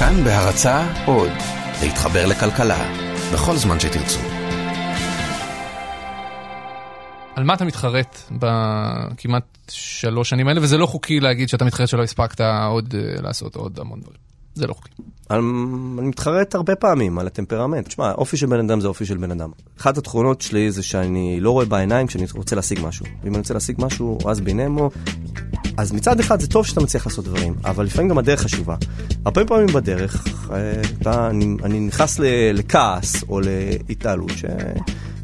כאן בהרצה עוד, להתחבר לכלכלה, בכל זמן שתרצו. על מה אתה מתחרט בכמעט שלוש שנים האלה, וזה לא חוקי להגיד שאתה מתחרט שלא הספקת עוד uh, לעשות עוד המון דברים. זה לא חוקי. אני מתחרט הרבה פעמים על הטמפרמנט. תשמע, אופי של בן אדם זה אופי של בן אדם. אחת התכונות שלי זה שאני לא רואה בעיניים כשאני רוצה להשיג משהו. ואם אני רוצה להשיג משהו, אז בינמו. אז מצד אחד זה טוב שאתה מצליח לעשות דברים, אבל לפעמים גם הדרך חשובה. הרבה פעמים בדרך, אה, אתה, אני, אני נכנס לכעס או להתעלות,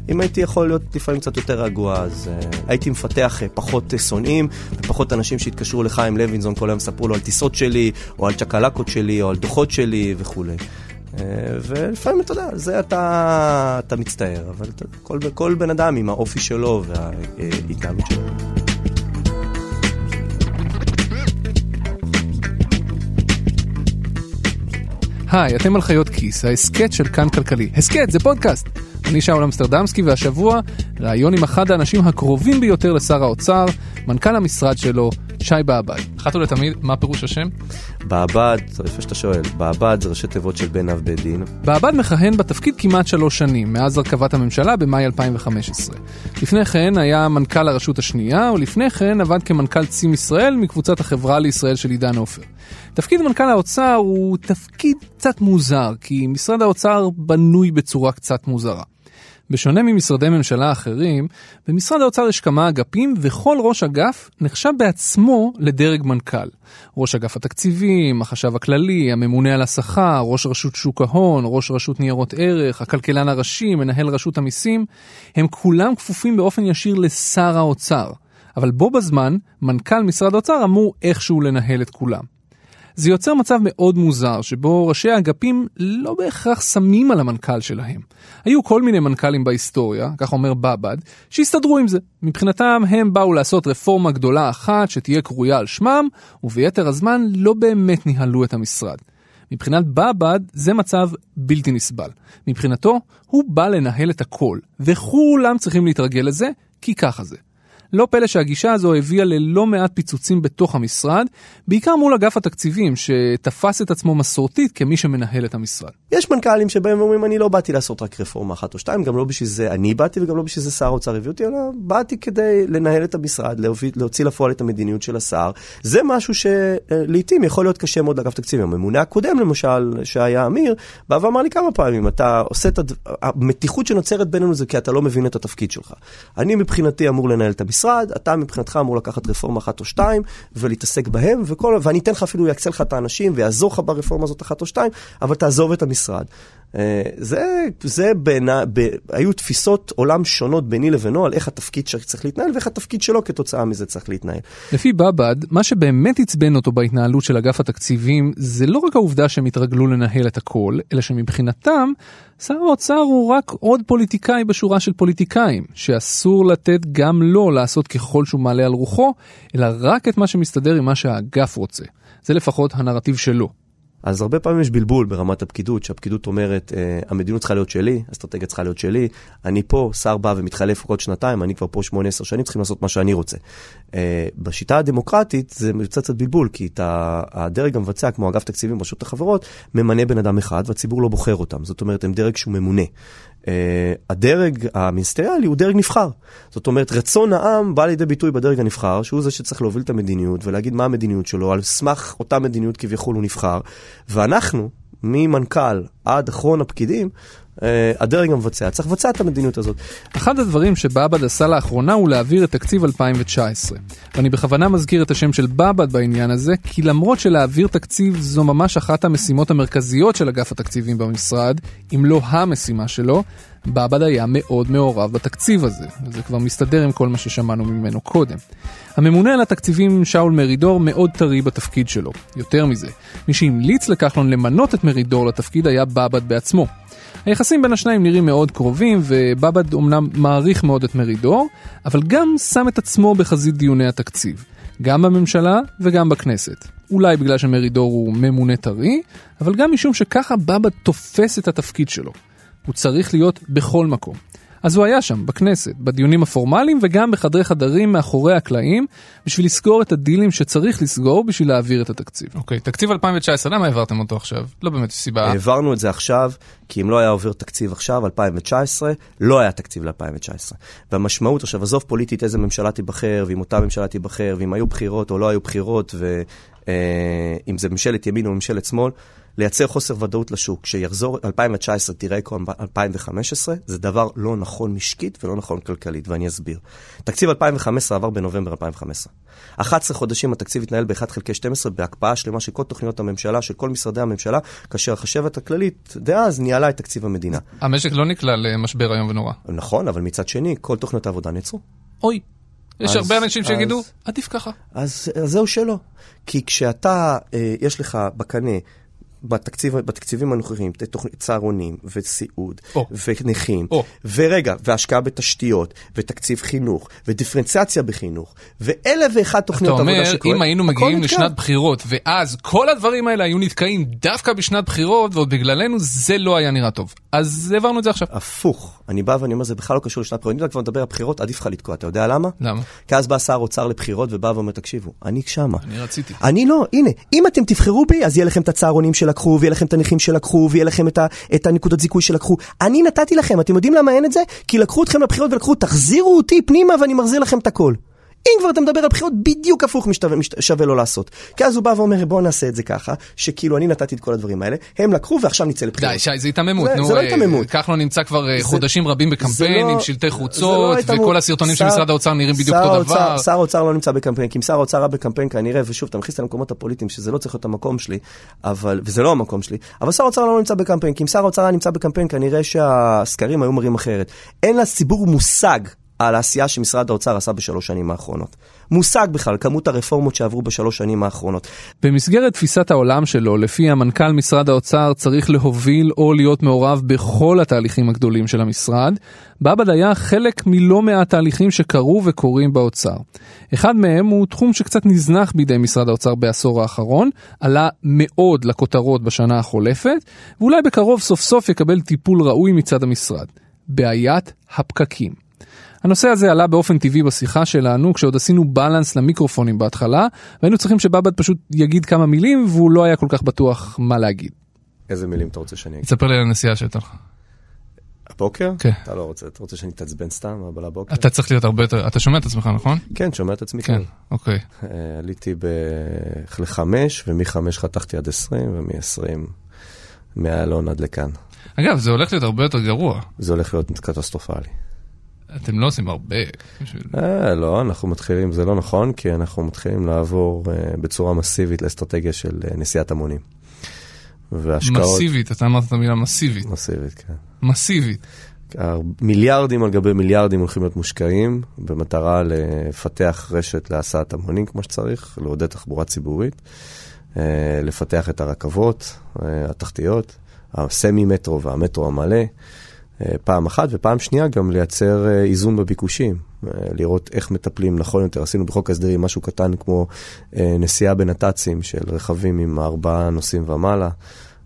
שאם הייתי יכול להיות לפעמים קצת יותר רגוע, אז uh, הייתי מפתח uh, פחות uh, שונאים, ופחות אנשים שהתקשרו לחיים לוינזון כל היום ספרו לו על טיסות שלי, או על צ'קלקות שלי, או על דוחות שלי וכולי. Uh, ולפעמים, אתה יודע, זה אתה, אתה מצטער, אבל אתה, כל, כל בן אדם עם האופי שלו וההתנהלות שלו. היי, אתם על חיות כיס, ההסכת של כאן כלכלי. הסכת, זה פודקאסט. אני שאול אמסטרדמסקי, והשבוע, ראיון עם אחד האנשים הקרובים ביותר לשר האוצר, מנכ"ל המשרד שלו, שי בעבד. אחת ולתמיד, מה פירוש השם? בעבד, זה יפה שאתה שואל, בעבד זה ראשי תיבות של בן אב בית דין. בעבד מכהן בתפקיד כמעט שלוש שנים, מאז הרכבת הממשלה במאי 2015. לפני כן היה מנכ"ל הרשות השנייה, ולפני כן עבד כמנכ"ל צים ישראל מקבוצת החברה לישראל של עידן עופר. תפקיד מנכ"ל האוצר הוא תפקיד קצת מוזר, כי משרד האוצר בנוי בצורה קצת מוזרה. בשונה ממשרדי ממשלה אחרים, במשרד האוצר יש כמה אגפים וכל ראש אגף נחשב בעצמו לדרג מנכ"ל. ראש אגף התקציבים, החשב הכללי, הממונה על השכר, ראש רשות שוק ההון, ראש רשות ניירות ערך, הכלכלן הראשי, מנהל רשות המיסים, הם כולם כפופים באופן ישיר לשר האוצר. אבל בו בזמן, מנכ"ל משרד האוצר אמור איכשהו לנהל את כולם. זה יוצר מצב מאוד מוזר, שבו ראשי האגפים לא בהכרח שמים על המנכ"ל שלהם. היו כל מיני מנכ"לים בהיסטוריה, כך אומר בבד, שהסתדרו עם זה. מבחינתם הם באו לעשות רפורמה גדולה אחת שתהיה קרויה על שמם, וביתר הזמן לא באמת ניהלו את המשרד. מבחינת בבד זה מצב בלתי נסבל. מבחינתו, הוא בא לנהל את הכל, וכולם צריכים להתרגל לזה, כי ככה זה. לא פלא שהגישה הזו הביאה ללא מעט פיצוצים בתוך המשרד, בעיקר מול אגף התקציבים, שתפס את עצמו מסורתית כמי שמנהל את המשרד. יש מנכ"לים שבהם אומרים, אני לא באתי לעשות רק רפורמה אחת או שתיים, גם לא בשביל זה אני באתי וגם לא בשביל זה שר האוצר הביא אותי, אלא באתי כדי לנהל את המשרד, להוציא, לפועל את המדיניות של השר. זה משהו שלעיתים יכול להיות קשה מאוד לאגף תקציבים. הממונה הקודם, למשל, שהיה אמיר, בא ואמר לי כמה פעמים, אתה עושה את המתיחות שנוצרת בינינו זה כי אתה לא מבין את התפקיד שלך. אני מבחינתי אמור לנהל את המשרד. המשרד, אתה מבחינתך אמור לקחת רפורמה אחת או שתיים ולהתעסק בהם, וכל, ואני אתן לך אפילו, יקצה לך את האנשים ויעזור לך ברפורמה הזאת אחת או שתיים, אבל תעזוב את המשרד. אה, זה, זה בעיני, ב, היו תפיסות עולם שונות ביני לבינו על איך התפקיד שצריך להתנהל ואיך התפקיד שלו כתוצאה מזה צריך להתנהל. לפי בבד, מה שבאמת עצבן אותו בהתנהלות של אגף התקציבים זה לא רק העובדה שהם התרגלו לנהל את הכל, אלא שמבחינתם שר האוצר הוא רק עוד פוליטיקאי בשורה של פוליטיקאים, שאסור לתת גם לו לעשות ככל שהוא מעלה על רוחו, אלא רק את מה שמסתדר עם מה שהאגף רוצה. זה לפחות הנרטיב שלו. אז הרבה פעמים יש בלבול ברמת הפקידות, שהפקידות אומרת, אה, המדיניות צריכה להיות שלי, האסטרטגיה צריכה להיות שלי, אני פה, שר בא ומתחלף עוד שנתיים, אני כבר פה שמונה עשר שנים, צריכים לעשות מה שאני רוצה. אה, בשיטה הדמוקרטית זה יוצא קצת בלבול, כי את הדרג המבצע, כמו אגף תקציבים ברשות החברות, ממנה בן אדם אחד, והציבור לא בוחר אותם. זאת אומרת, הם דרג שהוא ממונה. Uh, הדרג המיניסטריאלי הוא דרג נבחר. זאת אומרת, רצון העם בא לידי ביטוי בדרג הנבחר, שהוא זה שצריך להוביל את המדיניות ולהגיד מה המדיניות שלו, על סמך אותה מדיניות כביכול הוא נבחר. ואנחנו, ממנכ"ל עד אחרון הפקידים, uh, הדרג המבצע צריך לבצע את המדיניות הזאת. אחד הדברים שבאב"ד עשה לאחרונה הוא להעביר את תקציב 2019. ואני בכוונה מזכיר את השם של באב"ד בעניין הזה, כי למרות שלהעביר תקציב זו ממש אחת המשימות המרכזיות של אגף התקציבים במשרד, אם לא המשימה שלו, באב"ד היה מאוד מעורב בתקציב הזה, וזה כבר מסתדר עם כל מה ששמענו ממנו קודם. הממונה על התקציבים שאול מרידור מאוד טרי בתפקיד שלו. יותר מזה, מי שהמליץ לכחלון למנות את מרידור לתפקיד היה באב"ד בעצמו. היחסים בין השניים נראים מאוד קרובים, ובאב"ד אומנם מעריך מאוד את מרידור, אבל גם שם את עצמו בחזית דיוני התקציב. גם בממשלה וגם בכנסת. אולי בגלל שמרידור הוא ממונה טרי, אבל גם משום שככה באב"ד תופס את התפקיד שלו. הוא צריך להיות בכל מקום. אז הוא היה שם, בכנסת, בדיונים הפורמליים וגם בחדרי חדרים מאחורי הקלעים, בשביל לסגור את הדילים שצריך לסגור בשביל להעביר את התקציב. אוקיי, תקציב 2019, למה העברתם אותו עכשיו? לא באמת יש סיבה. העברנו את זה עכשיו, כי אם לא היה עובר תקציב עכשיו, 2019, לא היה תקציב ל-2019. והמשמעות, עכשיו, עזוב פוליטית איזה ממשלה תיבחר, ואם אותה ממשלה תיבחר, ואם היו בחירות או לא היו בחירות, ואם זה ממשלת ימין או ממשלת שמאל, לייצר חוסר ודאות לשוק, שיחזור 2019 תראה כמו 2015, זה דבר לא נכון משקית ולא נכון כלכלית, ואני אסביר. תקציב 2015 עבר בנובמבר 2015. 11 חודשים התקציב התנהל ב-1 חלקי 12 בהקפאה שלמה של כל תוכניות הממשלה, של כל משרדי הממשלה, כאשר החשבת הכללית דאז ניהלה את תקציב המדינה. המשק לא נקלע למשבר איום ונורא. נכון, אבל מצד שני, כל תוכניות העבודה נעצרו. אוי. יש אז- הרבה אנשים שיגידו, אז- עדיף ככה. אז, אז זהו שלא. כי כשאתה, אה, יש לך בקנה, בתקציב, בתקציבים הנוכחיים, צהרונים, וסיעוד, או. ונכים, או. ורגע, והשקעה בתשתיות, ותקציב חינוך, ודיפרנציאציה בחינוך, ואלף ואחת אתה תוכניות עבודה אומר, שקורה, אם היינו מגיעים נתקע. לשנת בחירות, ואז כל הדברים האלה היו נתקעים דווקא בשנת בחירות, ועוד בגללנו, זה לא היה נראה טוב. אז העברנו את זה עכשיו. הפוך, אני בא ואני אומר, זה בכלל לא קשור לשנת בחירות. אם אתה כבר מדבר על בחירות, עדיף לך לתקוע. אתה יודע למה? למה? כי אז בא שר אוצר לבחירות ובא ואומר, תקשיבו, אני שמה. אני רציתי. אני לא, הנה, אם אתם תבחרו בי, אז יהיה לכם את הצהרונים שלקחו, ויהיה לכם את הנכים שלקחו, ויהיה לכם את, ה, את הנקודות זיכוי שלקחו. אני נתתי לכם, אתם יודעים למה אין את זה? כי לקחו אתכם לבחירות ולקחו, תחזירו אותי פנימה ואני מחזיר לכם את הכל. אם כבר אתה מדבר על בחירות, בדיוק הפוך משתווה, משת, שווה לו לעשות. כי אז הוא בא ואומר, בואו נעשה את זה ככה, שכאילו אני נתתי את כל הדברים האלה, הם לקחו ועכשיו נצא לבחירות. די, שי, זה היתממות. זה- נו, זה לא אה, היתממות. כחלון נמצא כבר אה, זה- חודשים רבים בקמפיין לא- עם שלטי חוצות, לא. וכל הסרטונים של שר- משרד האוצר נראים בדיוק אותו דבר. שר האוצר לא נמצא בקמפיין, כי אם שר האוצר היה בקמפיין כנראה, ושוב, אתה מכניס אותי למקומות הפוליטיים, שזה לא צריך להיות המקום שלי, אבל, וזה לא המקום שלי, אבל שר האוצר לא נמצא בקמפיין, כי אם שר האוצר היה נמצא בקמפיין, כנראה שהסקרים היו מראים אחרת. אין לציבור מושג על העשייה שמשרד האוצר עשה בשלוש שנים האחרונות. מושג בכלל, כמות הרפורמות שעברו בשלוש שנים האחרונות. במסגרת תפיסת העולם שלו, לפיה מנכ"ל משרד האוצר צריך להוביל או להיות מעורב בכל התהליכים הגדולים של המשרד, באב"ד היה חלק מלא מעט תהליכים שקרו וקורים באוצר. אחד מהם הוא תחום שקצת נזנח בידי משרד האוצר בעשור האחרון, עלה מאוד לכותרות בשנה החולפת, ואולי בקרוב סוף סוף יקבל טיפול ראוי מצד המשרד. בעיית הפקקים. הנושא הזה עלה באופן טבעי בשיחה שלנו, כשעוד עשינו בלנס למיקרופונים בהתחלה, והיינו צריכים שבאב"ד פשוט יגיד כמה מילים, והוא לא היה כל כך בטוח מה להגיד. איזה מילים אתה רוצה שאני אגיד? תספר לי על הנסיעה שהייתה לך. הבוקר? כן. אתה לא רוצה, אתה רוצה שאני אתעצבן סתם, אבל הבוקר? אתה צריך להיות הרבה יותר, אתה שומע את עצמך, נכון? כן, שומע את עצמי כן, טוב. אוקיי. אה, עליתי ב- לחמש, ומחמש חתכתי עד עשרים, ומ-עשרים מאלון עד לכאן. אגב, זה הולך להיות הרבה יותר גרוע. זה הולך להיות קטסטרופלי. אתם לא עושים הרבה. אה, לא, אנחנו מתחילים, זה לא נכון, כי אנחנו מתחילים לעבור אה, בצורה מסיבית לאסטרטגיה של אה, נסיעת המונים. והשקעות... מסיבית, אתה אמרת את המילה מסיבית. מסיבית, כן. מסיבית. מיליארדים על גבי מיליארדים הולכים להיות מושקעים במטרה לפתח רשת להסעת המונים כמו שצריך, לעודד תחבורה ציבורית, אה, לפתח את הרכבות אה, התחתיות, הסמי-מטרו והמטרו המלא, פעם אחת, ופעם שנייה גם לייצר אה, איזון בביקושים, אה, לראות איך מטפלים נכון יותר. עשינו בחוק ההסדרים משהו קטן כמו אה, נסיעה בנת"צים של רכבים עם ארבעה נוסעים ומעלה.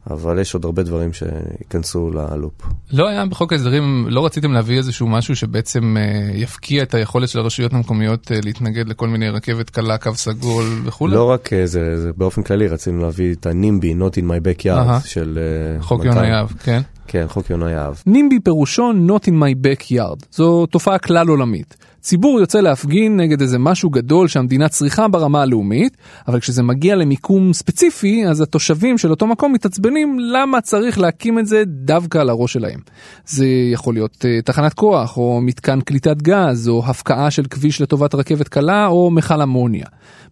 אבל יש עוד הרבה דברים שייכנסו ללופ. לא היה בחוק ההסדרים, לא רציתם להביא איזשהו משהו שבעצם אה, יפקיע את היכולת של הרשויות המקומיות אה, להתנגד לכל מיני רכבת קלה, קו סגול וכולי? לא רק אה, זה, זה באופן כללי, רצינו להביא את הנימבי, Not in my backyard, אהה. של... אה, חוק מנכ"ל- יונה יהב, כן. כן, חוק יונה יהב. נימבי פירושו Not in my backyard. זו תופעה כלל עולמית. ציבור יוצא להפגין נגד איזה משהו גדול שהמדינה צריכה ברמה הלאומית, אבל כשזה מגיע למיקום ספציפי, אז התושבים של אותו מקום מתעצבנים למה צריך להקים את זה דווקא על הראש שלהם. זה יכול להיות uh, תחנת כוח, או מתקן קליטת גז, או הפקעה של כביש לטובת רכבת קלה, או מכל אמוניה.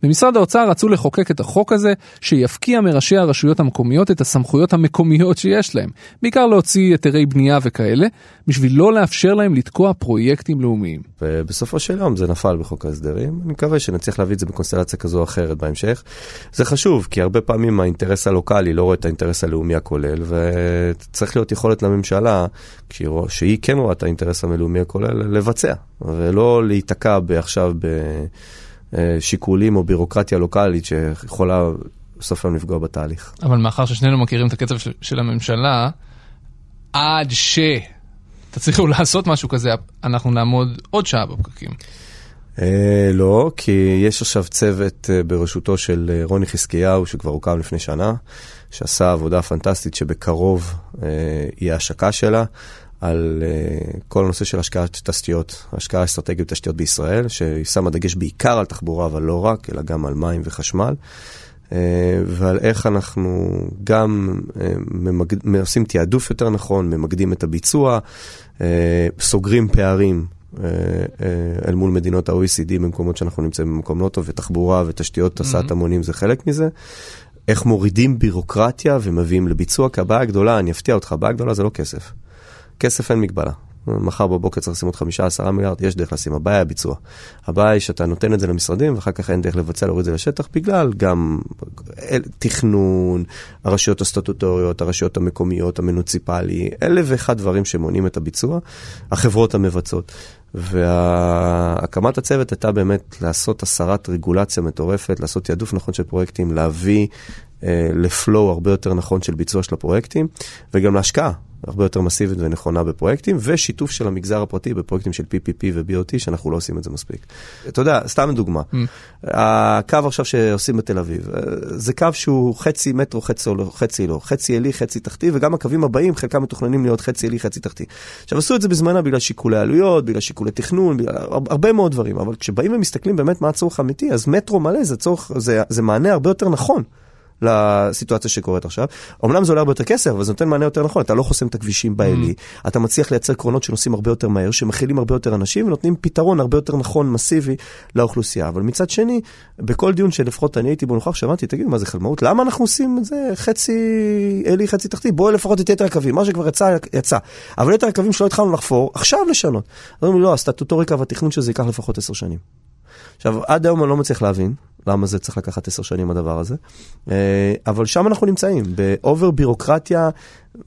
במשרד האוצר רצו לחוקק את החוק הזה, שיפקיע מראשי הרשויות המקומיות את הסמכויות המקומיות שיש להם, בעיקר להוציא היתרי בנייה וכאלה, בשביל לא לאפשר להם לתקוע פרויקטים לאומיים. ובסופו של יום זה נפל בחוק ההסדרים. אני מקווה שנצליח להביא את זה בקונסטלציה כזו או אחרת בהמשך. זה חשוב, כי הרבה פעמים האינטרס הלוקאלי לא רואה את האינטרס הלאומי הכולל, וצריך להיות יכולת לממשלה, כשהיא שהיא כן רואה את האינטרס הלאומי הכולל, לבצע, ולא להיתקע עכשיו בשיקולים או בירוקרטיה לוקאלית שיכולה בסוף היום לפגוע בתהליך. אבל מאחר ששנינו מכירים את הקצב של- של הממשלה, עד ש... תצליחו לעשות משהו כזה, אנחנו נעמוד עוד שעה בפקקים. אה, לא, כי יש עכשיו צוות אה, בראשותו של אה, רוני חזקיהו, שכבר הוקם לפני שנה, שעשה עבודה פנטסטית שבקרוב יהיה השקה שלה. על כל הנושא של השקעת תשתיות, השקעה אסטרטגית בתשתיות בישראל, שהיא שמה דגש בעיקר על תחבורה, אבל לא רק, אלא גם על מים וחשמל, ועל איך אנחנו גם uh, ממגד... עושים תעדוף יותר נכון, ממקדים את הביצוע, uh, סוגרים פערים אה, אה, אל מול מדינות ה-OECD במקומות שאנחנו נמצאים במקום לא טוב, ותחבורה ותשתיות הסעת המונים זה חלק מזה. איך מורידים בירוקרטיה ומביאים לביצוע, כי הבעיה הגדולה, אני אפתיע אותך, הבעיה הגדולה זה לא כסף. כסף אין מגבלה. מחר בבוקר צריך לשים עוד חמישה, עשרה מיליארד, יש דרך לשים, הבעיה הביצוע. הבעיה היא שאתה נותן את זה למשרדים, ואחר כך אין דרך לבצע, להוריד את זה לשטח, בגלל גם תכנון, הרשויות הסטטוטוריות, הרשויות המקומיות, המונוציפלי, אלף ואחד דברים שמונעים את הביצוע, החברות המבצעות. והקמת הצוות הייתה באמת לעשות הסרת רגולציה מטורפת, לעשות תעדוף נכון של פרויקטים, להביא אה, לפלואו הרבה יותר נכון של ביצוע של הפרויקטים, וגם להשקעה. הרבה יותר מסיבית ונכונה בפרויקטים, ושיתוף של המגזר הפרטי בפרויקטים של PPP ו-BOT, שאנחנו לא עושים את זה מספיק. אתה יודע, סתם דוגמה, mm. הקו עכשיו שעושים בתל אביב, אה, זה קו שהוא חצי מטרו, חצי לא, חצי לא, חצי עלי, חצי תחתי, וגם הקווים הבאים, חלקם מתוכננים להיות חצי עלי, חצי תחתי. עכשיו, עשו את זה בזמנה בגלל שיקולי עלויות, בגלל שיקולי תכנון, בגלל הרבה מאוד דברים, אבל כשבאים ומסתכלים באמת מה הצורך האמיתי, אז מטרו מלא זה צורך, זה, זה מענה הרבה יותר נכון. לסיטואציה שקורית עכשיו. אמנם זה עולה הרבה יותר כסף, אבל זה נותן מענה יותר נכון. אתה לא חוסם את הכבישים בעלי, mm. אתה מצליח לייצר קרונות שנוסעים הרבה יותר מהר, שמכילים הרבה יותר אנשים ונותנים פתרון הרבה יותר נכון, מסיבי, לאוכלוסייה. אבל מצד שני, בכל דיון שלפחות אני הייתי בו נוכח, שמעתי, תגידו, מה זה חלמאות? למה אנחנו עושים את זה חצי עלי, חצי תחתי? בואו לפחות את יתר הקווים. מה שכבר יצא, יצא. אבל יתר הקווים שלא התחלנו לחפור, עכשיו לשנות. אז אומרים, לא, הסטטוטוריקה והתכנון של זה ייקח לפחות עשר שנים. עכשיו, עד היום אני לא מצליח להבין למה זה צריך לקחת עשר שנים הדבר הזה, אה, אבל שם אנחנו נמצאים, באובר בירוקרטיה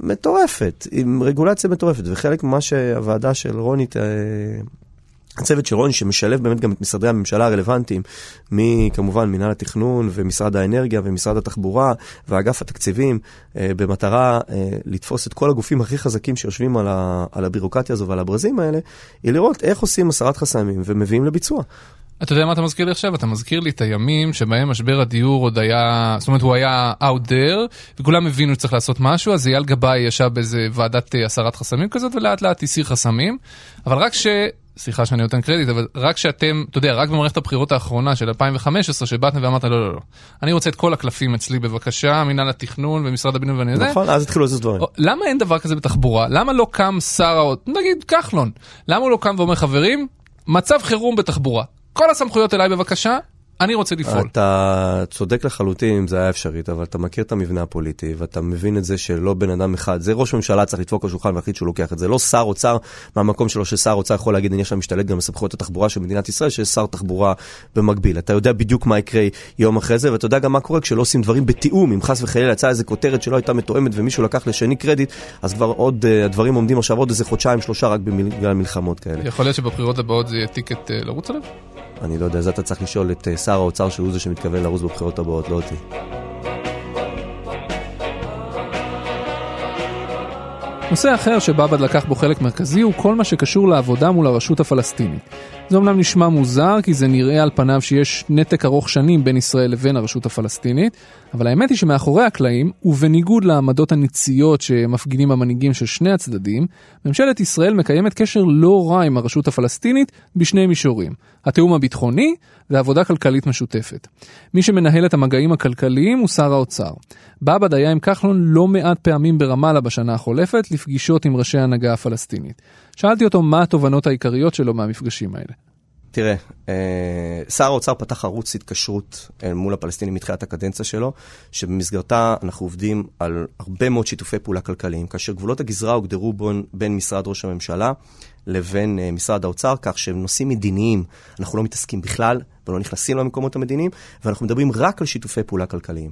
מטורפת, עם רגולציה מטורפת, וחלק ממה שהוועדה של רוני, אה, הצוות של רוני, שמשלב באמת גם את משרדי הממשלה הרלוונטיים, מכמובן מנהל התכנון ומשרד האנרגיה ומשרד התחבורה ואגף התקציבים, אה, במטרה לתפוס את כל הגופים הכי חזקים שיושבים על, על הבירוקרטיה הזו ועל הברזים האלה, היא לראות איך עושים הסרת חסמים ומביאים לביצוע. אתה יודע מה אתה מזכיר לי עכשיו? אתה מזכיר לי את הימים שבהם משבר הדיור עוד היה, זאת אומרת הוא היה out there, וכולם הבינו שצריך לעשות משהו, אז אייל גבאי ישב באיזה ועדת אה, הסרת חסמים כזאת, ולאט לאט הסיר חסמים, אבל רק ש... סליחה שאני נותן קרדיט, אבל רק שאתם, אתה יודע, רק במערכת הבחירות האחרונה של 2015, שבאתם ואמרת, לא, לא, לא, אני רוצה את כל הקלפים אצלי בבקשה, מנהל התכנון ומשרד הבינוי ואני יודע. נכון, אז התחילו לזוז דברים. למה אין דבר כזה בתחבורה? למה לא קם שר האוט, נגיד כחלון, למה הוא לא קם ואומר, חברים, מצב חירום בתחבורה. כל הסמכויות אליי בבקשה, אני רוצה לפעול. אתה צודק לחלוטין אם זה היה אפשרית, אבל אתה מכיר את המבנה הפוליטי, ואתה מבין את זה שלא בן אדם אחד, זה ראש ממשלה צריך לדפוק על השולחן ולהחליט שהוא לוקח את זה. לא שר אוצר מהמקום שלו, ששר אוצר יכול להגיד, אני עכשיו משתלט גם בסמכויות התחבורה של מדינת ישראל, שיש שר תחבורה במקביל. אתה יודע בדיוק מה יקרה יום אחרי זה, ואתה יודע גם מה קורה כשלא עושים דברים בתיאום, אם חס וחלילה יצאה איזה כותרת שלא הייתה מתואמת ומישהו לקח לשני קרדיט, אז כבר עוד, uh, הדברים עומדים עכשיו עוד איזה חודשיים, שלושה רק בגלל מלחמות כאלה. יכול להיות שבבחירות הבאות זה יהיה טיקט לרוץ עליו? אני לא יודע, זה אתה צריך לשאול את אה, שר האוצר שהוא זה שמתכוון לרוץ בבחירות הבאות, לא אותי. נושא אחר שבאבד לקח בו חלק מרכזי הוא כל מה שקשור לעבודה מול הרשות הפלסטינית. זה אומנם נשמע מוזר כי זה נראה על פניו שיש נתק ארוך שנים בין ישראל לבין הרשות הפלסטינית, אבל האמת היא שמאחורי הקלעים, ובניגוד לעמדות הניציות שמפגינים המנהיגים של שני הצדדים, ממשלת ישראל מקיימת קשר לא רע עם הרשות הפלסטינית בשני מישורים, התיאום הביטחוני ועבודה כלכלית משותפת. מי שמנהל את המגעים הכלכליים הוא שר האוצר. באב"ד היה עם כחלון לא מעט פעמים ברמאללה בשנה החולפת לפגישות עם ראשי ההנהגה הפלסטינית. שאלתי אותו מה התובנות העיקריות שלו מהמפגשים האלה. תראה, אה, שר האוצר פתח ערוץ התקשרות מול הפלסטינים מתחילת הקדנציה שלו, שבמסגרתה אנחנו עובדים על הרבה מאוד שיתופי פעולה כלכליים, כאשר גבולות הגזרה הוגדרו בין משרד ראש הממשלה לבין אה, משרד האוצר, כך שנושאים מדיניים אנחנו לא מתעסקים בכלל ולא נכנסים למקומות המדיניים, ואנחנו מדברים רק על שיתופי פעולה כלכליים.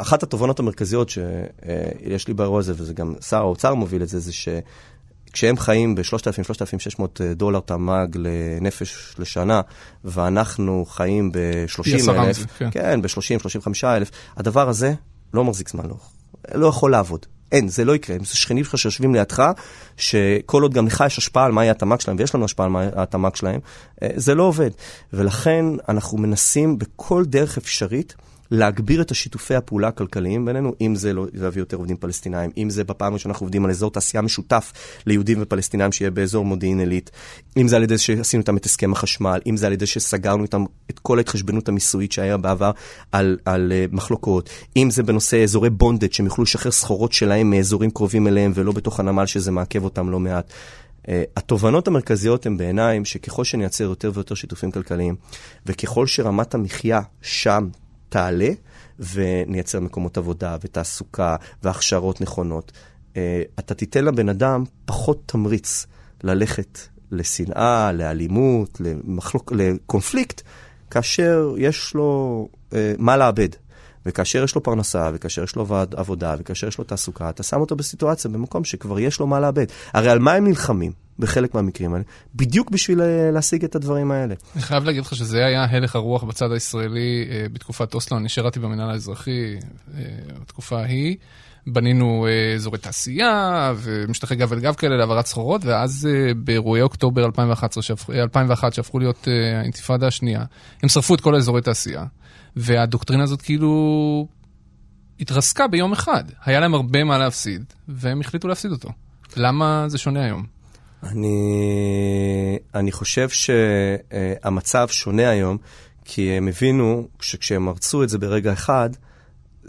אחת התובנות המרכזיות שיש לי באירוע הזה, וזה גם שר האוצר מוביל את זה, זה ש... כשהם חיים ב-3,000-3,600 דולר תמ"ג לנפש לשנה, ואנחנו חיים ב-30 אלף, כן, כן ב-30-35 אלף, הדבר הזה לא מחזיק זמן, לא, לא יכול לעבוד. אין, זה לא יקרה. זה שכנים שלך שיושבים לידך, שכל עוד גם לך יש השפעה על מהי התמ"ג שלהם, ויש לנו השפעה על מהי התמ"ג שלהם, אה, זה לא עובד. ולכן אנחנו מנסים בכל דרך אפשרית, להגביר את השיתופי הפעולה הכלכליים בינינו, אם זה לא להביא יותר עובדים פלסטינאים, אם זה בפעם ראשונה אנחנו עובדים על אזור תעשייה משותף ליהודים ופלסטינאים שיהיה באזור מודיעין עילית, אם זה על ידי שעשינו איתם את הסכם החשמל, אם זה על ידי שסגרנו איתם את כל ההתחשבנות המיסויית שהיה בעבר על, על uh, מחלוקות, אם זה בנושא אזורי בונדד, שהם יוכלו לשחרר סחורות שלהם מאזורים קרובים אליהם ולא בתוך הנמל שזה מעכב אותם לא מעט. Uh, התובנות המרכזיות הן בעיניי שככל שנייצר יותר ויותר שיתופים כלכליים, וככל שרמת המחיה שם תעלה ונייצר מקומות עבודה ותעסוקה והכשרות נכונות. אה, אתה תיתן לבן אדם פחות תמריץ ללכת לשנאה, לאלימות, למחלוק, לקונפליקט, כאשר יש לו אה, מה לאבד. וכאשר יש לו פרנסה, וכאשר יש לו עבודה, וכאשר יש לו תעסוקה, אתה שם אותו בסיטואציה, במקום שכבר יש לו מה לאבד. הרי על מה הם נלחמים בחלק מהמקרים האלה? בדיוק בשביל אה, להשיג את הדברים האלה. אני חייב להגיד לך שזה היה הלך הרוח בצד הישראלי אה, בתקופת אוסלו. אני שירתי במנהל האזרחי אה, בתקופה ההיא. בנינו אזורי תעשייה ומשטחי גב אל גב כאלה להעברת סחורות, ואז באירועי אוקטובר 2011, 2001, שהפכו להיות האינתיפאדה השנייה, הם שרפו את כל האזורי תעשייה. והדוקטרינה הזאת כאילו התרסקה ביום אחד. היה להם הרבה מה להפסיד, והם החליטו להפסיד אותו. למה זה שונה היום? אני, אני חושב שהמצב שונה היום, כי הם הבינו שכשהם הרצו את זה ברגע אחד,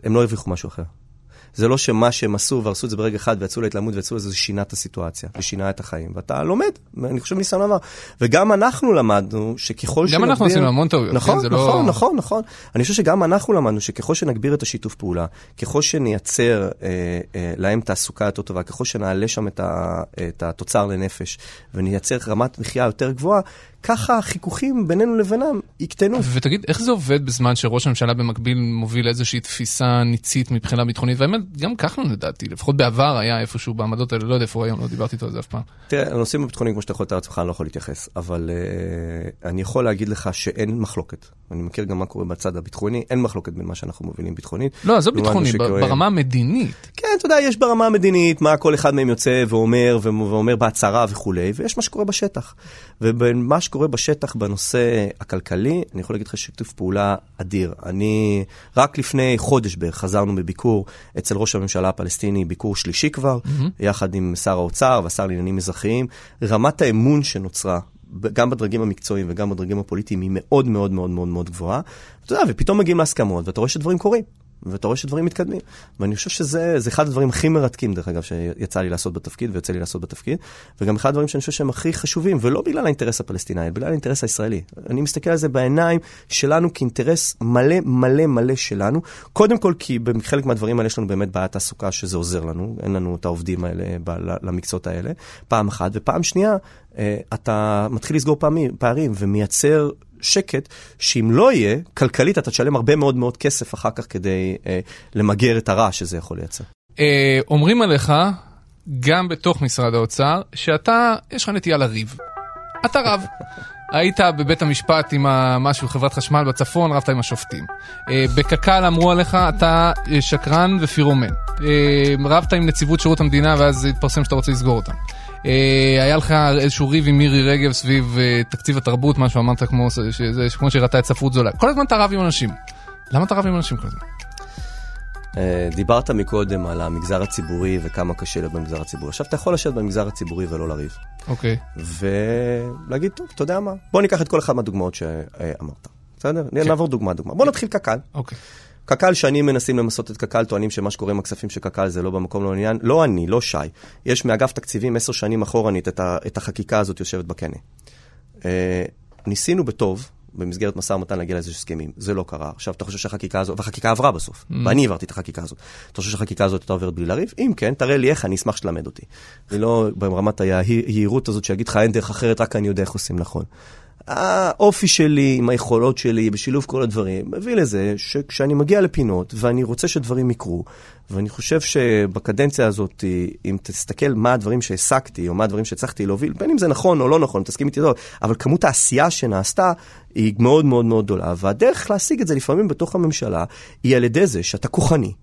הם לא הרוויחו משהו אחר. זה לא שמה שהם עשו והרסו את זה ברגע אחד ויצאו להתלמוד ויצאו לזה, זה שינה את הסיטואציה ושינה את החיים. ואתה לומד, אני חושב ניסיון עבר. וגם אנחנו למדנו שככל שנגביר... גם אנחנו עשינו המון טעויות. נכון, כן, נכון, לא... נכון, נכון. אני חושב שגם אנחנו למדנו שככל שנגביר את השיתוף פעולה, ככל שנייצר אה, אה, להם תעסוקה יותר טובה, ככל שנעלה שם את, ה, את התוצר לנפש ונייצר רמת מחיה יותר גבוהה, ככה החיכוכים בינינו לבינם יקטנו. ותגיד, איך זה עובד בזמן שראש הממשלה במקביל מוביל איזושהי תפיסה ניצית מבחינה ביטחונית? והאמת, גם כחלון לדעתי, לפחות בעבר היה איפשהו בעמדות האלה, לא יודע איפה הוא היום, לא דיברתי איתו על זה אף פעם. תראה, הנושאים הביטחוניים, כמו שאתה יכול לתאר לעצמך, אני לא יכול להתייחס, אבל uh, אני יכול להגיד לך שאין מחלוקת. אני מכיר גם מה קורה בצד הביטחוני, אין מחלוקת בין מה שאנחנו מובילים ביטחונית. לא, עזוב ביטחוני, ברמה המדינית. כן, אתה יודע, יש ברמה המדינית, מה כל אחד מהם יוצא ואומר, ואומר בהצהרה וכולי, ויש מה שקורה בשטח. ובין שקורה בשטח בנושא הכלכלי, אני יכול להגיד לך שיתוף פעולה אדיר. אני, רק לפני חודש בערך חזרנו בביקור אצל ראש הממשלה הפלסטיני, ביקור שלישי כבר, mm-hmm. יחד עם שר האוצר והשר לעניינים אזרחיים. רמת האמון שנוצרה גם בדרגים המקצועיים וגם בדרגים הפוליטיים היא מאוד מאוד מאוד מאוד מאוד גבוהה. אתה יודע, ופתאום מגיעים להסכמות ואתה רואה שדברים קורים. ואתה רואה שדברים מתקדמים. ואני חושב שזה אחד הדברים הכי מרתקים, דרך אגב, שיצא לי לעשות בתפקיד ויוצא לי לעשות בתפקיד, וגם אחד הדברים שאני חושב שהם הכי חשובים, ולא בגלל האינטרס הפלסטיני, אלא בגלל האינטרס הישראלי. אני מסתכל על זה בעיניים שלנו כאינטרס מלא מלא מלא שלנו, קודם כל כי בחלק מהדברים האלה יש לנו באמת בעיית תעסוקה שזה עוזר לנו, אין לנו את העובדים האלה למקצועות האלה, פעם אחת, ופעם שנייה, אה, אתה מתחיל לסגור פעמים, פערים ומייצר שקט, שאם לא יהיה, כלכלית אתה תשלם הרבה מאוד מאוד כסף אחר כך כדי אה, למגר את הרע שזה יכול לייצר. אה, אומרים עליך, גם בתוך משרד האוצר, שאתה, יש לך נטייה לריב. אתה רב. היית בבית המשפט עם משהו, חברת חשמל בצפון, רבת עם השופטים. אה, בקק"ל אמרו עליך, אתה אה, שקרן ופירומן. אה, רבת עם נציבות שירות המדינה ואז התפרסם שאתה רוצה לסגור אותם. אה, היה לך איזשהו ריב עם מירי רגב סביב אה, תקציב התרבות, משהו אמרת כמו, שזה, כמו שהראתה את ספרות זולה. כל הזמן אתה רב עם אנשים. למה אתה רב עם אנשים כל הזמן? אה, דיברת מקודם על המגזר הציבורי וכמה קשה להיות במגזר הציבורי. עכשיו, אתה יכול לשבת במגזר הציבורי ולא לריב. אוקיי. ולהגיד, טוב, אתה יודע מה? בוא ניקח את כל אחד מהדוגמאות שאמרת. בסדר? כן. נעבור דוגמה דוגמה. בוא נתחיל קק"ל. אוקיי. קק"ל, שנים מנסים למסות את קק"ל, טוענים שמה שקורה עם הכספים של קק"ל זה לא במקום, לא עניין. לא אני, לא שי. יש מאגף תקציבים עשר שנים אחורנית את, את החקיקה הזאת יושבת בקנה. אה, ניסינו בטוב, במסגרת משא ומתן להגיע לאיזה הסכמים. זה לא קרה. עכשיו, אתה חושב שהחקיקה הזאת, והחקיקה עברה בסוף, mm. ואני העברתי את החקיקה הזאת. אתה חושב שהחקיקה הזאת הייתה עוברת בלי לריב? אם כן, תראה לי איך, אני אשמח שתלמד אותי. ולא ברמת היהירות הזאת שיגיד לך אין דרך אחרת, רק אני יודע איך עושים נכון. האופי שלי, עם היכולות שלי, בשילוב כל הדברים, מביא לזה שכשאני מגיע לפינות ואני רוצה שדברים יקרו, ואני חושב שבקדנציה הזאת, אם תסתכל מה הדברים שהעסקתי, או מה הדברים שהצלחתי להוביל, בין אם זה נכון או לא נכון, תסכים איתי טוב, אבל כמות העשייה שנעשתה היא מאוד מאוד מאוד גדולה, והדרך להשיג את זה לפעמים בתוך הממשלה, היא על ידי זה שאתה כוחני.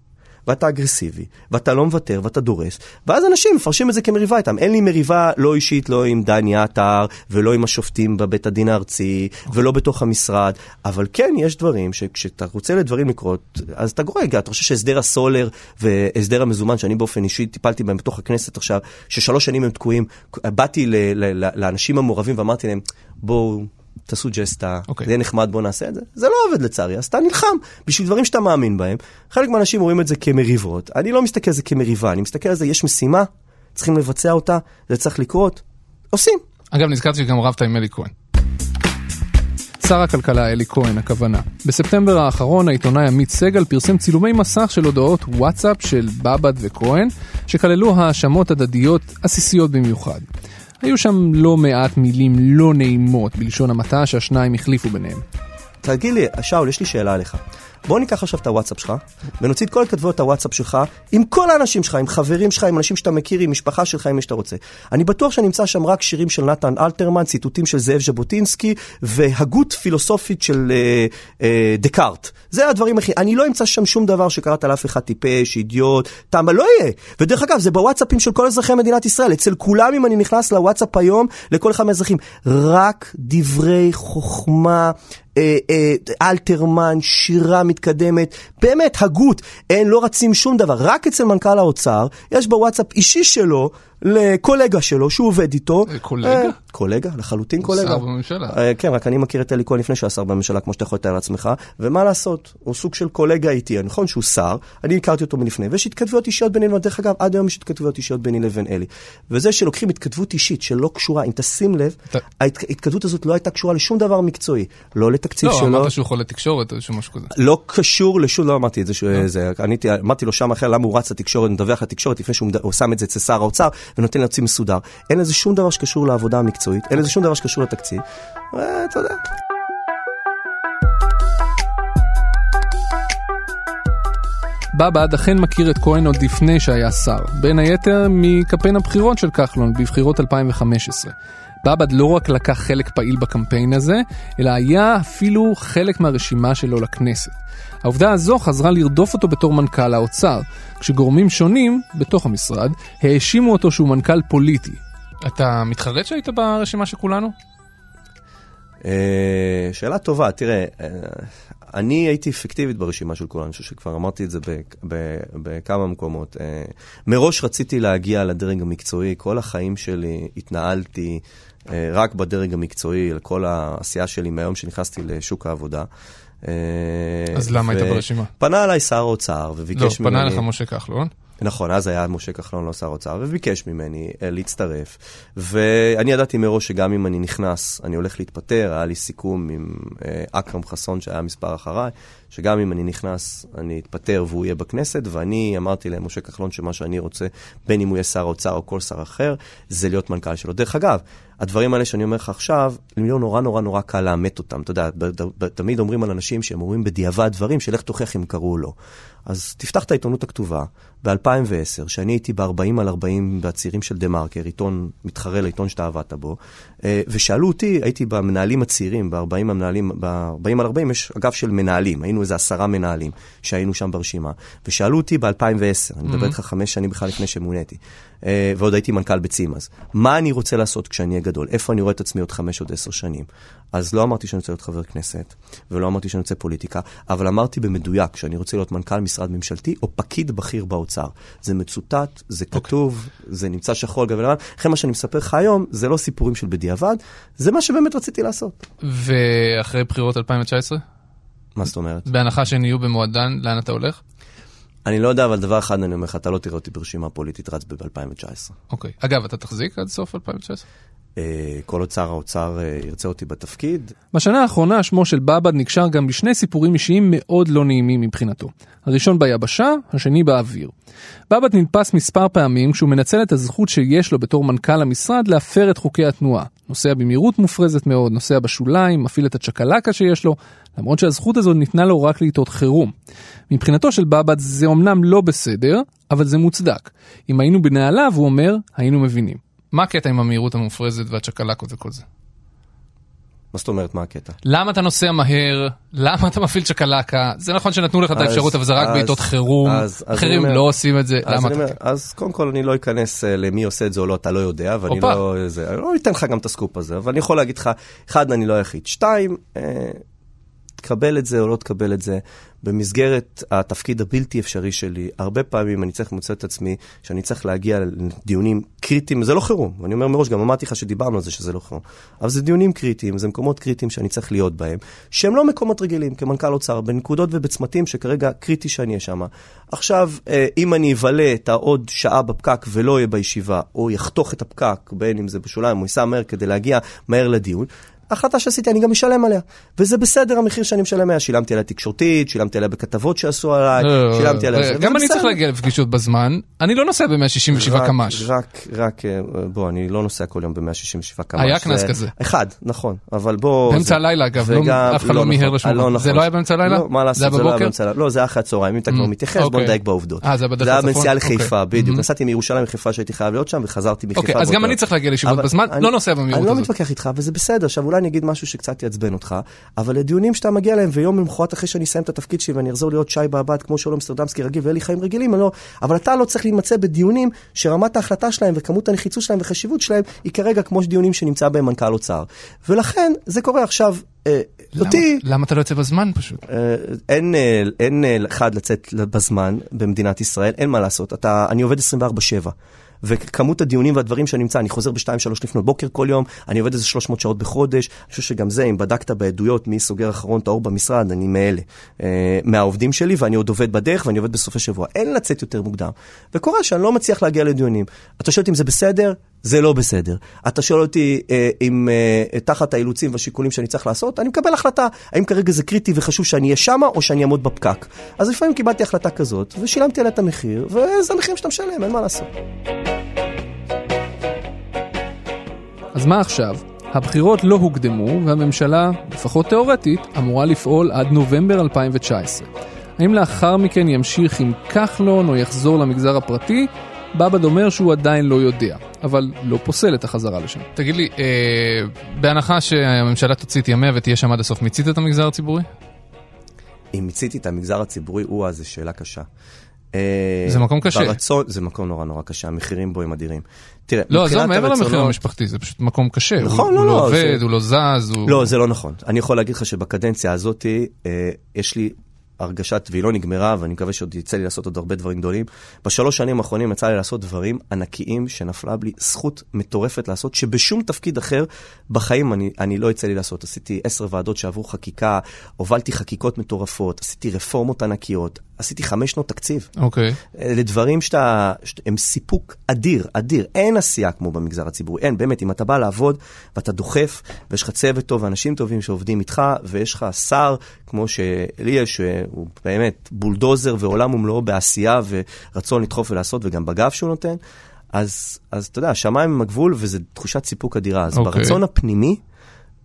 ואתה אגרסיבי, ואתה לא מוותר, ואתה דורס, ואז אנשים מפרשים את זה כמריבה איתם. אין לי מריבה לא אישית, לא עם דני עטר, ולא עם השופטים בבית הדין הארצי, ולא בתוך המשרד, אבל כן, יש דברים שכשאתה רוצה לדברים לקרות, אז אתה גורג, אתה חושב שהסדר הסולר והסדר המזומן, שאני באופן אישי טיפלתי בהם בתוך הכנסת עכשיו, ששלוש שנים הם תקועים, באתי לאנשים המעורבים ואמרתי להם, בואו... תעשו ג'סטה, okay. אוקיי. זה יהיה נחמד, בוא נעשה את זה. זה לא עובד לצערי, אז אתה נלחם בשביל דברים שאתה מאמין בהם. חלק מהאנשים רואים את זה כמריבות. אני לא מסתכל על זה כמריבה, אני מסתכל על זה, יש משימה, צריכים לבצע אותה, זה צריך לקרות, עושים. אגב, נזכרתי שגם רבת עם אלי כהן. שר הכלכלה אלי כהן, הכוונה. בספטמבר האחרון העיתונאי עמית סגל פרסם צילומי מסך של הודעות וואטסאפ של בבד וכהן, שכללו האשמות הדדיות עסיסיות במיוחד. היו שם לא מעט מילים לא נעימות, בלשון המעטה שהשניים החליפו ביניהם. תגיד לי, שאול, יש לי שאלה עליך. בוא ניקח עכשיו את הוואטסאפ שלך, ונוציא את כל התכתבויות הוואטסאפ שלך, עם כל האנשים שלך, עם חברים שלך, עם אנשים שאתה מכיר, עם משפחה שלך, עם מי שאתה רוצה. אני בטוח שאני אמצא שם רק שירים של נתן אלתרמן, ציטוטים של זאב ז'בוטינסקי, והגות פילוסופית של אה, אה, דקארט. זה הדברים הכי... אני לא אמצא שם שום דבר שקראת לאף אחד טיפש, אידיוט, תמה, לא יהיה. ודרך אגב, זה בוואטסאפים של כל אזרחי מדינת ישראל. אצל כולם, אם אני נכנס לוואטסאפ היום, לכל אחד מהאזרחים, רק דברי חוכמה, אלתרמן, שירה מתקדמת, באמת, הגות. אין, לא רצים שום דבר. רק אצל מנכ"ל האוצר, יש בוואטסאפ אישי שלו, לקולגה שלו שהוא עובד איתו. אה, קולגה? קולגה, לחלוטין קולגה. שר בממשלה. אה, כן, רק אני מכיר את אלי כהן לפני שהוא היה שר בממשלה, כמו שאתה יכול לתאר לעצמך, ומה לעשות, הוא סוג של קולגה איתי, נכון שהוא שר, אני הכרתי אותו מלפני, ויש התכתבויות אישיות בינינו, דרך אגב, עד היום יש התכתבויות אישיות ביני לבין אלי. וזה שלוקחים התכתבות אישית שלא קשורה, אם תשים לב, ההתכתבות הזאת לא הייתה קשורה לשום דבר מקצועי, לא לתקציב שלו. לא, אמרת שהוא חולה תקשורת או משהו כזה. לא קשור לשום, לא אמרתי את זה, לא. אמרתי לו שם אחר, למה הוא רץ לתקשורת, מדווח לתקשורת, לפני שהוא שם את זה אצל שר האוצר, ונותן להוציא מסודר. אין לזה שום דבר שקשור לעבודה המקצועית, אין לזה שום דבר שקשור לתקציב, ואתה יודע. בבד אכן מכיר את כהן עוד לפני שהיה שר, בין היתר מקמפיין הבחירות של כחלון בבחירות 2015. בבד לא רק לקח חלק פעיל בקמפיין הזה, אלא היה אפילו חלק מהרשימה שלו לכנסת. העובדה הזו חזרה לרדוף אותו בתור מנכ"ל האוצר, כשגורמים שונים, בתוך המשרד, האשימו אותו שהוא מנכ"ל פוליטי. אתה מתחרט שהיית ברשימה של כולנו? אה, שאלה טובה, תראה, אה, אני הייתי אפקטיבית ברשימה של כולנו, אני חושב שכבר אמרתי את זה בכמה מקומות. אה, מראש רציתי להגיע לדרג המקצועי, כל החיים שלי התנהלתי רק בדרג המקצועי, לכל העשייה שלי מהיום שנכנסתי לשוק העבודה. אז למה היית ברשימה? פנה אליי שר האוצר וביקש ממני... לא, פנה אליך משה כחלון. נכון, אז היה משה כחלון לא שר אוצר, וביקש ממני uh, להצטרף. ואני ידעתי מראש שגם אם אני נכנס, אני הולך להתפטר, היה לי סיכום עם אכרם חסון שהיה מספר אחריי, שגם אם אני נכנס, אני אתפטר והוא יהיה בכנסת, ואני אמרתי למשה כחלון שמה שאני רוצה, בין אם הוא יהיה שר האוצר או כל שר אחר, זה להיות מנכ"ל שלו. דרך אגב, הדברים האלה שאני אומר לך עכשיו, לא נורא נורא נורא קל לאמת אותם. אתה יודע, תמיד אומרים על אנשים שהם אומרים בדיעבד דברים, שלך תוכיח אם קראו או לא. אז תפתח את העיתונות הכתובה, ב-2010, שאני הייתי ב-40 על 40 בצעירים של דה מרקר, עיתון מתחרה לעיתון שאתה עבדת בו, אה, ושאלו אותי, הייתי במנהלים הצעירים, ב-40 המנהלים, ב-40 על 40 יש אגף של מנהלים, היינו איזה עשרה מנהלים שהיינו שם ברשימה, ושאלו אותי ב-2010, אני מדבר איתך חמש שנים בכלל לפני שמוניתי, אה, ועוד הייתי מנכ"ל בצים אז, מה אני רוצה לעשות כשאני אהיה גדול? איפה אני רואה את עצמי עוד חמש, עוד עשר שנים? אז לא אמרתי שאני רוצה להיות חבר כנסת, ולא אמרתי שאני רוצה פוליטיקה, אבל אמרתי במדויק שאני רוצה להיות מנכ"ל משרד ממשלתי או פקיד בכיר באוצר. זה מצוטט, זה okay. אוקיי. כתוב, זה נמצא שחור על גבי לבן. לכן מה שאני מספר לך היום, זה לא סיפורים של בדיעבד, זה מה שבאמת רציתי לעשות. ואחרי בחירות 2019? מה זאת אומרת? בהנחה שהן יהיו במועדן, לאן אתה הולך? אני לא יודע, אבל דבר אחד אני אומר לך, אתה לא תראה אותי ברשימה פוליטית רץ ב-2019. אוקיי. אגב, אתה תחזיק עד סוף 2019? אה, כל עוד שר האוצר אה, ירצה אותי בתפקיד. בשנה האחרונה שמו של בבד נקשר גם בשני סיפורים אישיים מאוד לא נעימים מבחינתו. הראשון ביבשה, השני באוויר. בבד נתפס מספר פעמים כשהוא מנצל את הזכות שיש לו בתור מנכ"ל המשרד להפר את חוקי התנועה. נוסע במהירות מופרזת מאוד, נוסע בשוליים, מפעיל את הצ'קלקה שיש לו, למרות שהזכות הזאת ניתנה לו רק לעיתות חירום. מבחינתו של בבד זה אמנם לא בסדר, אבל זה מוצדק. אם היינו בנעליו, הוא אומר, היינו מבינים. מה הקטע עם המהירות המופרזת והצ'קלקות וכל זה? מה זאת אומרת, מה הקטע? למה אתה נוסע מהר? למה אתה מפעיל צ'קלקה? זה נכון שנתנו לך את האפשרות, אבל זה רק אז- בעיתות חירום. אז- אז אחרים אומר- לא עושים את זה, אז, למה אתה... אומר, אז קודם כל אני לא אכנס אה, למי עושה את זה או לא, אתה לא יודע, ואני הופה. לא, זה, אני לא אתן לך גם את הסקופ הזה, אבל אני יכול להגיד לך, אחד, אני לא היחיד. שתיים, אה, תקבל את זה או לא תקבל את זה, במסגרת התפקיד הבלתי אפשרי שלי, הרבה פעמים אני צריך למצוא את עצמי שאני צריך להגיע לדיונים קריטיים, זה לא חירום, אני אומר מראש, גם אמרתי לך שדיברנו על זה שזה לא חירום, אבל זה דיונים קריטיים, זה מקומות קריטיים שאני צריך להיות בהם, שהם לא מקומות רגילים, כמנכ"ל אוצר, בנקודות ובצמתים שכרגע קריטי שאני אהיה שם. עכשיו, אה, אם אני אבלה את העוד שעה בפקק ולא אהיה בישיבה, או יחתוך את הפקק, בין אם זה בשוליים או ייסע מהר כדי להגיע מהר לדיון, החלטה שעשיתי, אני גם אשלם עליה. וזה בסדר המחיר שאני משלם עליה. שילמתי עליה תקשורתית, שילמתי עליה בכתבות שעשו עליי, שילמתי עליה... זה, אה, גם וזה אני צריך. להגיע לפגישות בזמן, אני לא נוסע ב-167 רק- קמ"ש. רק, רק, אה, בוא, אני לא נוסע כל יום ב-167 קמ"ש. היה קנס זה- כזה. אחד, נכון, אבל בוא... באמצע הלילה, אגב, לא- אף אחד לא מיהר לשום לא. נכון. זה לא היה באמצע הלילה? לא, מה לעשות, זה לא היה? באמצע הלילה. לא, זה היה אחרי הצהריים, אם אתה כבר Mm, מתייחס, בוא אוקיי. נדייק בעובדות. אה, זה היה בדרך זה היה לצפון? בנסיעה לחיפה, אוקיי. בדיוק. Mhm. נסעתי מירושלים לחיפה שהייתי חייב להיות שם, וחזרתי מחיפה. אוקיי, אז גם באותו אני יום. צריך להגיע לישיבות אבל בזמן, אני- לא נוסע במהירות אני לא הזאת. מתווכח איתך, וזה בסדר. עכשיו, אולי אני אגיד משהו שקצת יעצבן אותך, אבל לדיונים שאתה מגיע אליהם, ויום למחרת אחרי שאני אסיים את התפקיד שלי ואני אחזור להיות שי בעבד כמו שלום סטרדמסקי רגיל ואין לי חיים רגילים, לא... אבל אתה לא צריך להימצא בדיונים שרמת ההחלטה שלהם וכמות הנחיצות שלהם וחשיבות שלהם היא כרגע כמו דיונים שנמצא בהם מנכ"ל אוצר. ולכן, זה קורה עכשיו. אה, למה- אותי, למה אתה לא יוצא בזמן פשוט? אה, אין, אה, אין אחד לצאת בזמן במדינת ישראל, אין מה לעשות. אתה, אני עובד 24-7. וכמות הדיונים והדברים שאני נמצא, אני חוזר ב-2-3 לפנות בוקר כל יום, אני עובד איזה 300 שעות בחודש. אני חושב שגם זה, אם בדקת בעדויות מי סוגר אחרון את האור במשרד, אני מאלה. אה, מהעובדים שלי, ואני עוד עובד בדרך, ואני עובד בסופי שבוע. אין לצאת יותר מוקדם. וקורה שאני לא מצליח להגיע לדיונים. אתה שואל אם זה בסדר? זה לא בסדר. אתה שואל אותי אה, אם אה, תחת האילוצים והשיקולים שאני צריך לעשות, אני מקבל החלטה האם כרגע זה קריטי וחשוב שאני אהיה שמה או שאני אעמוד בפקק. אז לפעמים קיבלתי החלטה כזאת, ושילמתי עליה את המחיר, וזה המחיר שאתה משלם, אין מה לעשות. אז מה עכשיו? הבחירות לא הוקדמו, והממשלה, לפחות תאורטית, אמורה לפעול עד נובמבר 2019. האם לאחר מכן ימשיך עם כחלון או יחזור למגזר הפרטי? בבד אומר שהוא עדיין לא יודע, אבל לא פוסל את החזרה לשם. תגיד לי, אה, בהנחה שהממשלה תוציא את ימיה ותהיה שם עד הסוף, מיצית את המגזר הציבורי? אם מיציתי את המגזר הציבורי, או זו שאלה קשה. אה, זה מקום קשה. ברצון, זה מקום נורא נורא קשה, המחירים בו הם אדירים. תראה, לא, עזוב, מבחינת מעבר למחיר הרצונות- המשפחתי, זה פשוט מקום קשה. נכון, הוא, לא, הוא לא, לא עובד, זה- הוא לא זז, הוא... לא, זה לא נכון. אני יכול להגיד לך שבקדנציה הזאת אה, יש לי הרגשת, והיא לא נגמרה, ואני מקווה שעוד יצא לי לעשות עוד הרבה דברים גדולים. בשלוש שנים האחרונים יצא לי לעשות דברים ענקיים שנפלה לי זכות מטורפת לעשות, שבשום תפקיד אחר בחיים אני, אני לא יצא לי לעשות. עשיתי עשר ועדות שעברו חקיקה, הובלתי חקיקות מטורפות, עשיתי רפורמות ענקיות, עשיתי חמש שנות תקציב. אוקיי. אלה דברים שאתה, הם סיפוק אדיר, אדיר. אין עשייה כמו במגזר הציבורי, אין, באמת, אם אתה בא לעבוד ואתה דוחף, ויש לך צוות טוב ואנשים טובים שעובדים איתך, ויש לך שר, כמו שלי יש, שהוא באמת בולדוזר ועולם ומלואו בעשייה ורצון לדחוף ולעשות, וגם בגב שהוא נותן, אז, אז אתה יודע, השמיים הם הגבול וזו תחושת סיפוק אדירה. אז אוקיי. ברצון הפנימי,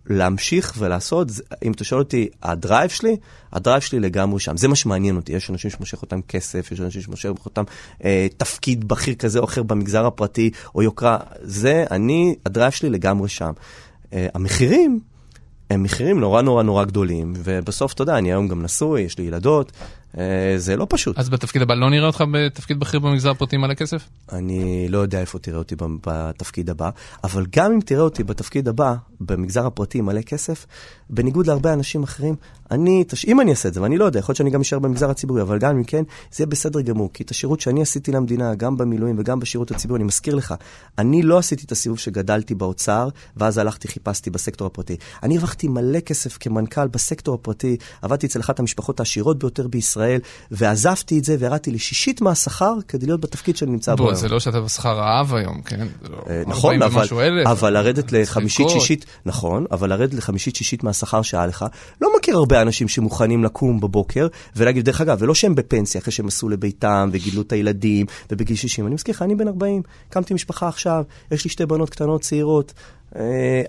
להמשיך ולעשות, אם אתה שואל אותי, ה drive שלי, ה drive שלי לגמרי שם. זה מה שמעניין אותי. יש אנשים שמושך אותם כסף, יש אנשים שמושך אותם אה, תפקיד בכיר כזה או אחר במגזר הפרטי, או יוקרה. זה, אני, ה drive שלי לגמרי שם. אה, המחירים, הם מחירים נורא נורא נורא גדולים, ובסוף, אתה יודע, אני היום גם נשוי, יש לי ילדות, זה לא פשוט. אז בתפקיד הבא לא נראה אותך בתפקיד בכיר במגזר הפרטי מלא כסף? אני לא יודע איפה תראה אותי בתפקיד הבא, אבל גם אם תראה אותי בתפקיד הבא, במגזר הפרטי מלא כסף, בניגוד להרבה אנשים אחרים, אני, אם אני אעשה את זה, ואני לא יודע, יכול להיות שאני גם אשאר במגזר הציבורי, אבל גם אם כן, זה יהיה בסדר גמור, כי את השירות שאני עשיתי למדינה, גם במילואים וגם בשירות הציבורי, אני מזכיר לך, אני לא עשיתי את הסיבוב שגדלתי באוצר, ואז הלכתי, חיפשתי בסקטור הפרטי. אני הרווחתי מלא כסף כמנכ"ל בסקטור הפרטי, עבדתי אצל אחת המשפחות העשירות ביותר בישראל, ועזבתי את זה וירדתי לשישית מהשכר כדי להיות בתפקיד שאני נמצא בו היום. זה לא שאתה בשכר רעב היום, כן? לא אה, נכון, 40 אבל, אבל לרדת צריך לחמישית. שישית, נכון, אבל לרדת לחמישית שישית מהשכר שהיה לך, לא מכיר הרבה אנשים שמוכנים לקום בבוקר ולהגיד, דרך אגב, ולא שהם בפנסיה אחרי שהם עשו לביתם וגידלו את הילדים ובגיל 60, אני מזכיר לך, אני בן 40, הקמתי משפחה עכשיו, יש לי שתי בנות קטנות צעירות,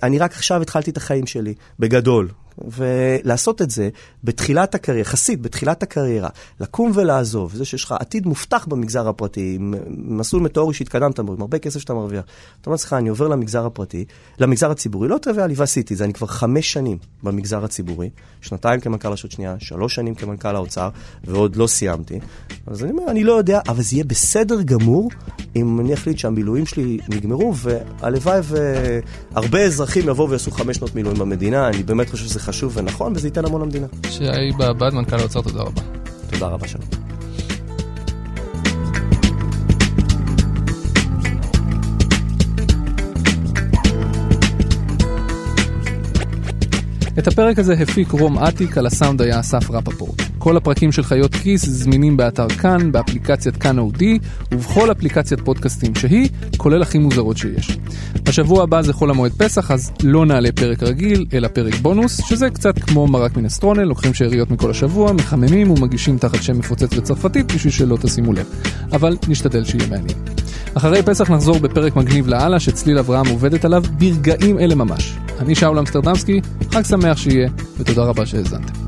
אני רק עכשיו התחלתי את החיים שלי, בגדול. ולעשות את זה בתחילת הקריירה, יחסית בתחילת הקריירה, לקום ולעזוב, זה שיש לך עתיד מובטח במגזר הפרטי, עם מסלול מטאורי שהתקדמת בו, עם הרבה כסף שאתה מרוויח. אתה אומר לעצמך, אני עובר למגזר הפרטי, למגזר הציבורי, לא טריוויאלי, ועשיתי את זה, אני כבר חמש שנים במגזר הציבורי, שנתיים כמנכ"ל רשות שנייה, שלוש שנים כמנכ"ל האוצר, ועוד לא סיימתי. אז אני אומר, אני לא יודע, אבל זה יהיה בסדר גמור אם אני אחליט שהמילואים שלי נגמרו, והלוואי והרבה אזרחים יבואו ויעשו חמש שנות מילואים במדינה, אני באמת חושב שזה חשוב ונכון, וזה ייתן המון למדינה. שי בעבד, מנכ"ל האוצר, תודה רבה. תודה רבה, שלום. את הפרק הזה הפיק רום אטיק, על הסאונד היה אסף רפפורט. כל הפרקים של חיות כיס זמינים באתר כאן, באפליקציית כאן אודי, ובכל אפליקציית פודקאסטים שהיא, כולל הכי מוזרות שיש. בשבוע הבא זה חול המועד פסח, אז לא נעלה פרק רגיל, אלא פרק בונוס, שזה קצת כמו מרק מינסטרונל, לוקחים שאריות מכל השבוע, מחממים ומגישים תחת שם מפוצץ בצרפתית בשביל שלא תשימו לב. אבל נשתדל שיהיה מעניין. אחרי פסח נחזור בפרק מגניב לאללה שצליל אברהם עובדת עליו ברגעים אלה ממש. אני שאול אמסטרדמסקי, חג שמח שיהיה, ותודה רבה שהאזנתם.